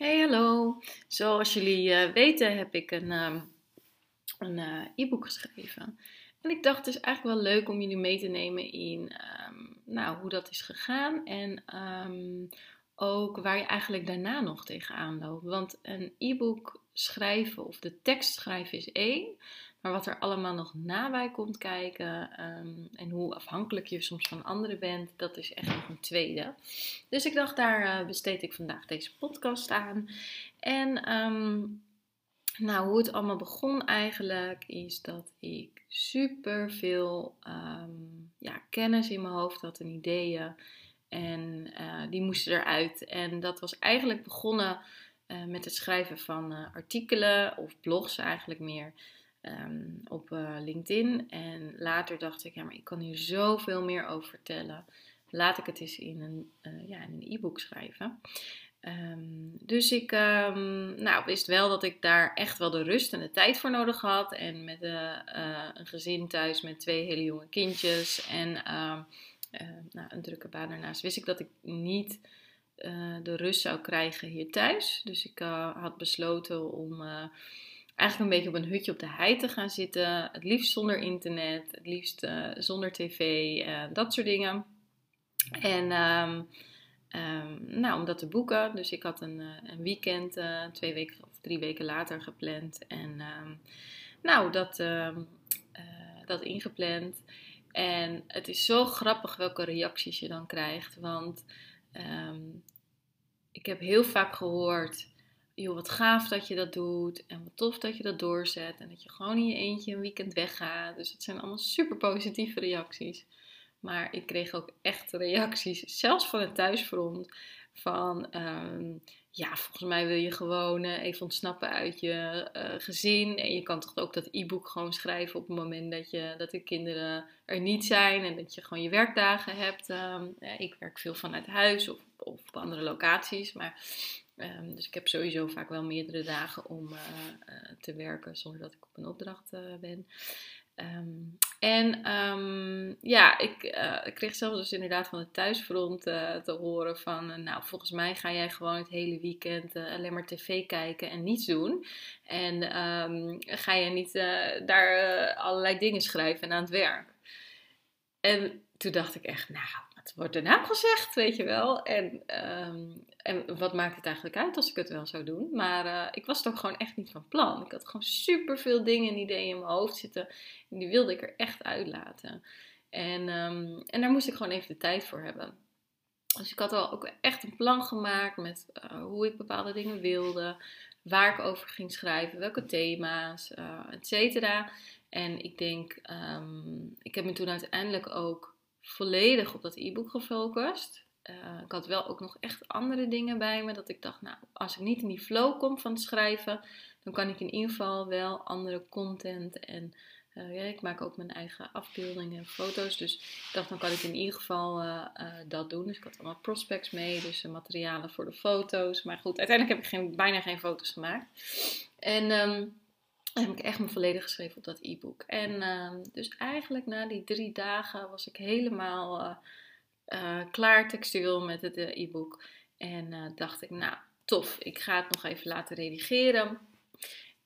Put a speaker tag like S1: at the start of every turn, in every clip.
S1: Hey, hallo. Zoals jullie uh, weten heb ik een, um, een uh, e-book geschreven. En ik dacht het is eigenlijk wel leuk om jullie mee te nemen in um, nou, hoe dat is gegaan. En um, ook waar je eigenlijk daarna nog tegenaan loopt. Want een e-book schrijven of de tekst schrijven is één. Maar wat er allemaal nog nabij komt kijken um, en hoe afhankelijk je soms van anderen bent, dat is echt nog een tweede. Dus ik dacht, daar uh, besteed ik vandaag deze podcast aan. En um, nou, hoe het allemaal begon eigenlijk, is dat ik super veel um, ja, kennis in mijn hoofd had en ideeën. En uh, die moesten eruit. En dat was eigenlijk begonnen uh, met het schrijven van artikelen of blogs eigenlijk meer. Um, op uh, LinkedIn. En later dacht ik, ja, maar ik kan hier zoveel meer over vertellen. Laat ik het eens in een uh, ja, een e-book schrijven. Um, dus ik um, nou, wist wel dat ik daar echt wel de rust en de tijd voor nodig had. En met uh, een gezin thuis met twee hele jonge kindjes en nou, een drukke baan daarnaast, wist ik dat ik niet de rust zou krijgen hier thuis. Dus ik had besloten om eigenlijk een beetje op een hutje op de hei te gaan zitten. Het liefst zonder internet, het liefst uh, zonder tv, uh, dat soort dingen. En um, um, nou, om dat te boeken. Dus ik had een, uh, een weekend, twee weken of drie weken later gepland. En um, nou, dat, dat ingepland. En het is zo grappig welke reacties je dan krijgt. Want ik heb heel vaak gehoord joh, wat gaaf dat je dat doet. En wat tof dat je dat doorzet. En dat je gewoon in je eentje een weekend weggaat. Dus het zijn allemaal super positieve reacties. Maar ik kreeg ook echt reacties, zelfs van het thuisfront. Van um, ja, volgens mij wil je gewoon uh, even ontsnappen uit je uh, gezin. En je kan toch ook dat e-book gewoon schrijven op het moment dat, je, dat de kinderen er niet zijn. En dat je gewoon je werkdagen hebt. Um, ja, ik werk veel vanuit huis of, of op andere locaties. Maar Um, dus ik heb sowieso vaak wel meerdere dagen om uh, uh, te werken zonder dat ik op een opdracht uh, ben. Um, en um, ja, ik, kreeg zelfs dus inderdaad van het thuisfront te horen van... nou, volgens mij ga jij gewoon het hele weekend alleen maar tv kijken en niets doen. En ga je niet daar allerlei dingen schrijven en aan het werk. En toen dacht ik echt, nou wat wordt er gezegd, weet je wel? En, um, en wat maakt het eigenlijk uit als ik het wel zou doen? Maar uh, ik was ook gewoon echt niet van plan. Ik had gewoon super veel dingen en ideeën in mijn hoofd zitten. En die wilde ik er echt uitlaten. En, um, en daar moest ik gewoon even de tijd voor hebben. Dus ik had al ook echt een plan gemaakt met uh, hoe ik bepaalde dingen wilde. Waar ik over ging schrijven, welke thema's, uh, et cetera. En ik denk, um, ik heb me toen uiteindelijk ook volledig op dat e-book gefocust. Uh, ik had wel ook nog echt andere dingen bij me. Dat ik dacht, nou, als ik niet in die flow kom van het schrijven, dan kan ik in ieder geval wel andere content en uh, ja, ik maak ook mijn eigen afbeeldingen en foto's. Dus ik dacht, dan kan ik in ieder geval uh, dat doen. Dus ik had allemaal prospects mee, dus materialen voor de foto's. Maar goed, uiteindelijk heb ik geen, bijna geen foto's gemaakt. En um, heb ik echt me volledig geschreven op dat e-book. En uh, dus eigenlijk na die drie dagen was ik helemaal uh, uh, klaar textueel met het e-book. En dacht ik, nou tof, ik ga het nog even laten redigeren.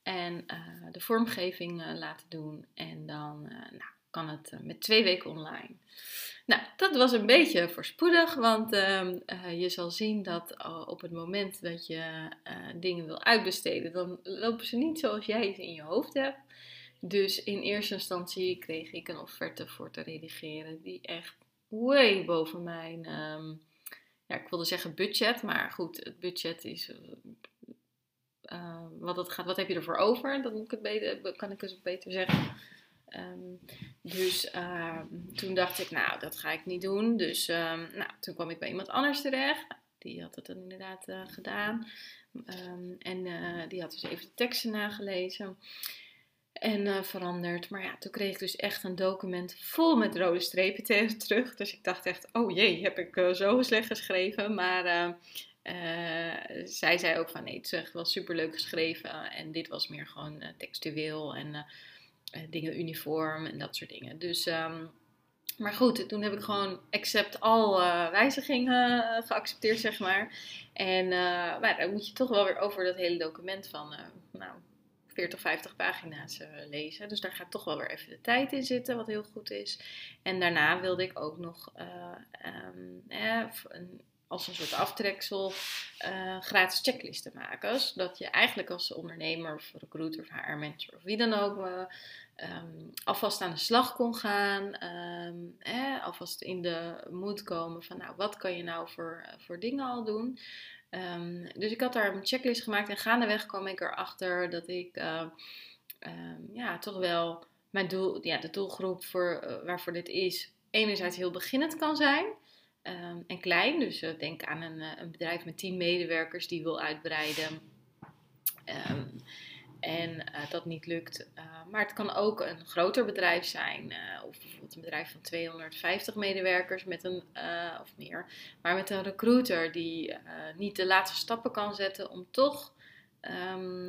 S1: En de vormgeving laten doen. En dan nou, kan het met twee weken online. Nou, dat was een beetje voorspoedig, want uh, uh, je zal zien dat uh, op het moment dat je eh, dingen wil uitbesteden, dan lopen ze niet zoals jij ze in je hoofd hebt. Dus in eerste instantie kreeg ik een offerte voor te redigeren die echt way boven mijn, um, ja, ik wilde zeggen budget, maar goed, het budget is eh, wat het gaat, wat heb je ervoor over? Moet ik beter, kan ik het beter zeggen. Um, dus uh, toen dacht ik, nou, dat ga ik niet doen. Dus um, nou, toen kwam ik bij iemand anders terecht. die had het dan inderdaad gedaan. Ehm, en die had dus even de teksten nagelezen en veranderd. Maar ja, toen kreeg ik dus echt een document vol met rode strepen terug. Dus ik dacht echt, oh jee, heb ik zo slecht geschreven. Maar zij zei ook van nee, het is echt wel super leuk geschreven. en dit was meer gewoon uh, textueel en dingen uniform en dat soort dingen. Dus, um, maar goed, toen heb ik gewoon accept al wijzigingen geaccepteerd, zeg maar. En maar dan moet je toch wel weer over dat hele document van nou, 40, 50 pagina's lezen. Dus daar gaat toch wel weer even de tijd in zitten, wat heel goed is. En daarna wilde ik ook nog um, een als een soort aftreksel uh, gratis checklisten maken. Zodat je eigenlijk als ondernemer of recruiter of HR-manager of wie dan ook uh, um, alvast aan de slag kon gaan. Um, eh, alvast in de moed komen van nou, wat kan je nou voor, voor dingen al doen. Um, dus ik had daar een checklist gemaakt en gaandeweg kwam ik erachter dat ik ja, toch wel mijn doel, ja, de doelgroep voor, waarvoor dit is, enerzijds heel beginnend kan zijn. Ehm, en klein. Dus uh, denk aan een, uh, een, bedrijf met 10 medewerkers die wil uitbreiden. Um, en uh, dat niet lukt. maar het kan ook een groter bedrijf zijn. of bijvoorbeeld een bedrijf van 250 medewerkers met een, of meer. Maar met een recruiter die niet de laatste stappen kan zetten om toch um,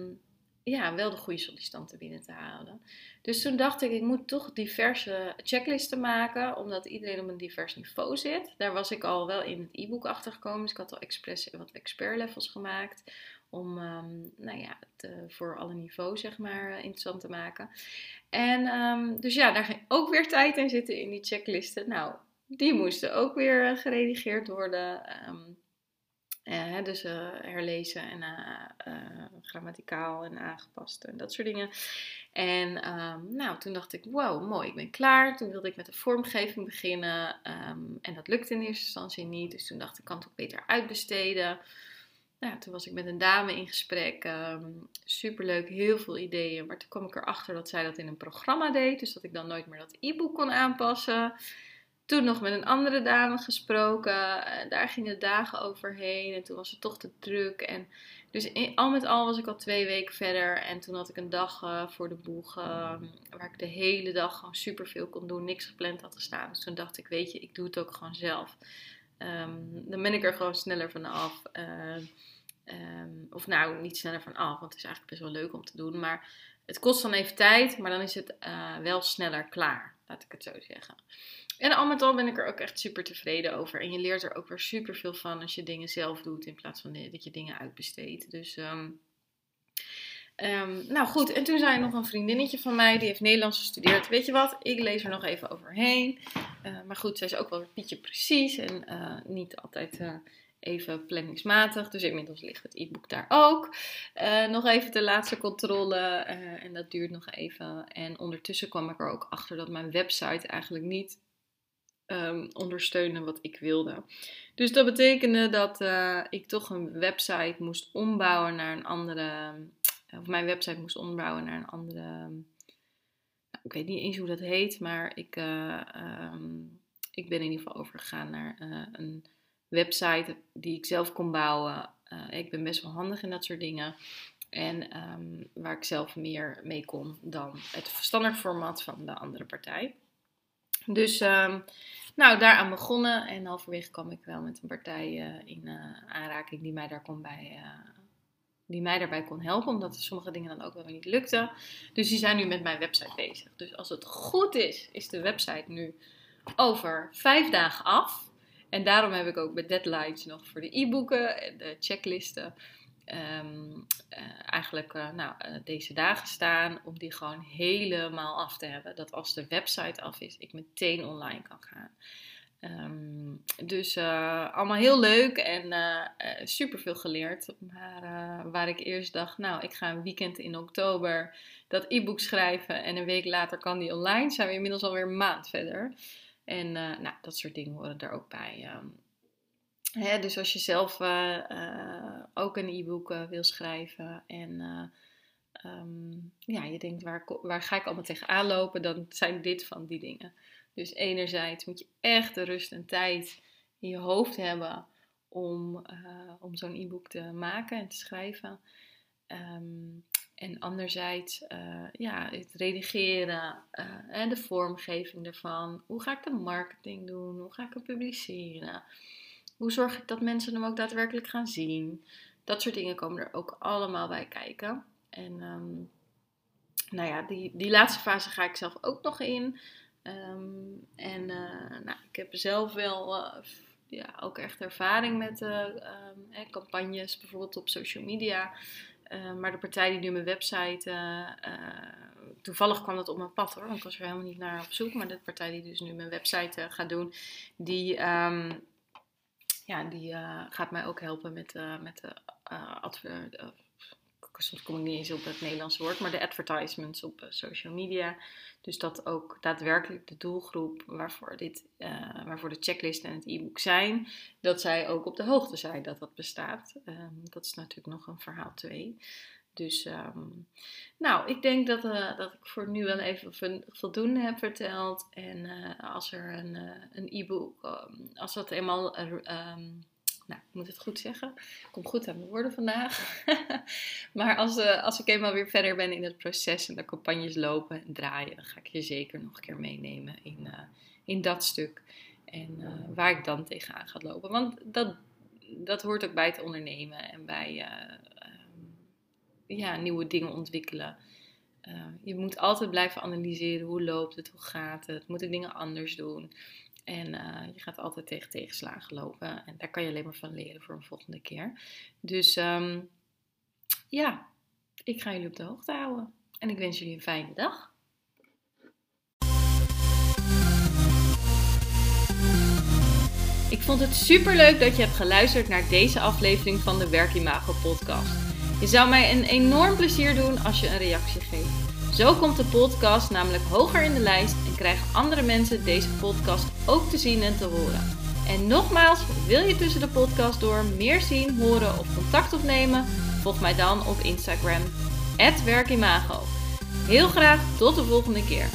S1: ja, wel de goede sollicitanten binnen te halen. Dus toen dacht ik, ik moet toch diverse checklisten maken, omdat iedereen op een divers niveau zit. Daar was ik al wel in het e-book achter gekomen, dus ik had al expres wat expert levels gemaakt. Om um, nou ja, het uh, voor alle niveaus zeg maar uh, interessant te maken. En um, dus ja, daar ging ook weer tijd in zitten in die checklisten. Nou, die moesten ook weer uh, geredigeerd worden. Um, dus uh, herlezen en uh, grammaticaal en aangepast en dat soort dingen. En um, nou, toen dacht ik, wow, mooi, ik ben klaar. Toen wilde ik met de vormgeving beginnen. Um, en dat lukte in eerste instantie niet. Dus toen dacht ik, kan het ook beter uitbesteden. Nou, toen was ik met een dame in gesprek. Um, superleuk, heel veel ideeën. Maar toen kwam ik erachter dat zij dat in een programma deed. Dus dat ik dan nooit meer dat e-book kon aanpassen. Toen nog met een andere dame gesproken. daar gingen dagen overheen. En toen was het toch te druk. En dus al met al was ik al twee weken verder. En toen had ik een dag uh, voor de boeg. Uh, waar ik de hele dag gewoon super veel kon doen. Niks gepland had te staan. Dus toen dacht ik, weet je, ik doe het ook gewoon zelf. Um, dan ben ik er gewoon sneller van af. Uh, um, of nou, niet sneller van af. Want het is eigenlijk best wel leuk om te doen. Maar het kost dan even tijd. Maar dan is het eh, wel sneller klaar. Laat ik het zo zeggen. En al met al ben ik er ook echt super tevreden over. En je leert er ook weer super veel van als je dingen zelf doet in plaats van dat je dingen uitbesteedt. Dus, um, um, nou goed. En toen zei nog een vriendinnetje van mij, die heeft Nederlands gestudeerd. Weet je wat, ik lees er nog even overheen. Uh, maar goed, zij is ook wel Pietje precies en uh, niet altijd... Even planningsmatig. Dus inmiddels ligt het e-book daar ook. Uh, nog even de laatste controle uh, en dat duurt nog even. En ondertussen kwam ik er ook achter dat mijn website eigenlijk niet um, ondersteunen wat ik wilde. Dus dat betekende dat uh, ik toch een website moest ombouwen naar een andere. Of mijn website moest ombouwen naar een andere. Nou, ik weet niet eens hoe dat heet, maar ik, um, ik ben in ieder geval overgegaan naar een website die ik zelf kon bouwen. ik ben best wel handig in dat soort dingen. En um, waar ik zelf meer mee kon dan het standaard format van de andere partij. Dus um, nou, daaraan begonnen en halverwege kwam ik wel met een partij uh, in uh, aanraking die mij, daar kon bij, die mij daarbij kon helpen, omdat sommige dingen dan ook wel niet lukten. Dus die zijn nu met mijn website bezig. Dus als het goed is, is de website nu over vijf dagen af. En daarom heb ik ook met deadlines nog voor de e-boeken en de checklisten um, uh, eigenlijk uh, nou, uh, deze dagen staan om die gewoon helemaal af te hebben. Dat als de website af is, ik meteen online kan gaan. Um, dus allemaal heel leuk en super veel geleerd. Maar waar ik eerst dacht, nou, ik ga een weekend in oktober dat e-book schrijven en een week later kan die online, zijn we inmiddels alweer een maand verder. En nou, dat soort dingen horen er ook bij. Um, Hè, dus als je zelf uh, uh, ook een e-book wil schrijven en um, ja, je denkt waar, waar ga ik allemaal tegenaan lopen, dan zijn dit van die dingen. Dus enerzijds moet je echt de rust en tijd in je hoofd hebben om, om zo'n e-book te maken en te schrijven. Um, en anderzijds uh, ja, het redigeren en uh, de vormgeving ervan. Hoe ga ik de marketing doen? Hoe ga ik het publiceren? Hoe zorg ik dat mensen hem ook daadwerkelijk gaan zien? Dat soort dingen komen er ook allemaal bij kijken. En um, nou ja, die, die laatste fase ga ik zelf ook nog in. Um, en uh, nou, ik heb zelf wel ja, ook echt ervaring met um, campagnes, bijvoorbeeld op social media. Uh, maar de partij die nu mijn website. Uh, toevallig kwam dat op mijn pad hoor, want ik was er helemaal niet naar op zoek. Maar de partij die dus nu mijn website gaat doen, die, um, ja, die gaat mij ook helpen met, met de adver soms kom ik niet eens op het Nederlandse woord, maar de advertisements op eh, social media. Dus dat ook daadwerkelijk de doelgroep waarvoor, dit, uh, waarvoor de checklist en het e-book zijn, dat zij ook op de hoogte zijn dat dat bestaat. Um, dat is natuurlijk nog een verhaal 2. Dus, um, nou, ik denk dat, uh, dat ik voor nu wel even voldoende heb verteld. En als er een, een e-book, um, als dat eenmaal nou, ik moet het goed zeggen. Ik kom goed aan mijn woorden vandaag. maar als, uh, als ik eenmaal weer verder ben in het proces en de campagnes lopen en draaien, dan ga ik je zeker nog een keer meenemen in, uh, in dat stuk. En uh, waar ik dan tegenaan ga lopen. Want dat, dat hoort ook bij het ondernemen en bij ja, nieuwe dingen ontwikkelen. je moet altijd blijven analyseren hoe loopt het, hoe gaat het, moet ik dingen anders doen. En uh, je gaat altijd tegen tegenslagen lopen. En daar kan je alleen maar van leren voor een volgende keer. Dus um, ja, ik ga jullie op de hoogte houden. En ik wens jullie een fijne dag. Ik vond het super leuk dat je hebt geluisterd naar deze aflevering van de Werkimago podcast. Je zou mij een enorm plezier doen als je een reactie geeft. Zo komt de podcast namelijk hoger in de lijst en krijgen andere mensen deze podcast ook te zien en te horen. En nogmaals, wil je tussen de podcast door meer zien, horen of contact opnemen? Volg mij dan op Instagram, werkimago. Heel graag tot de volgende keer.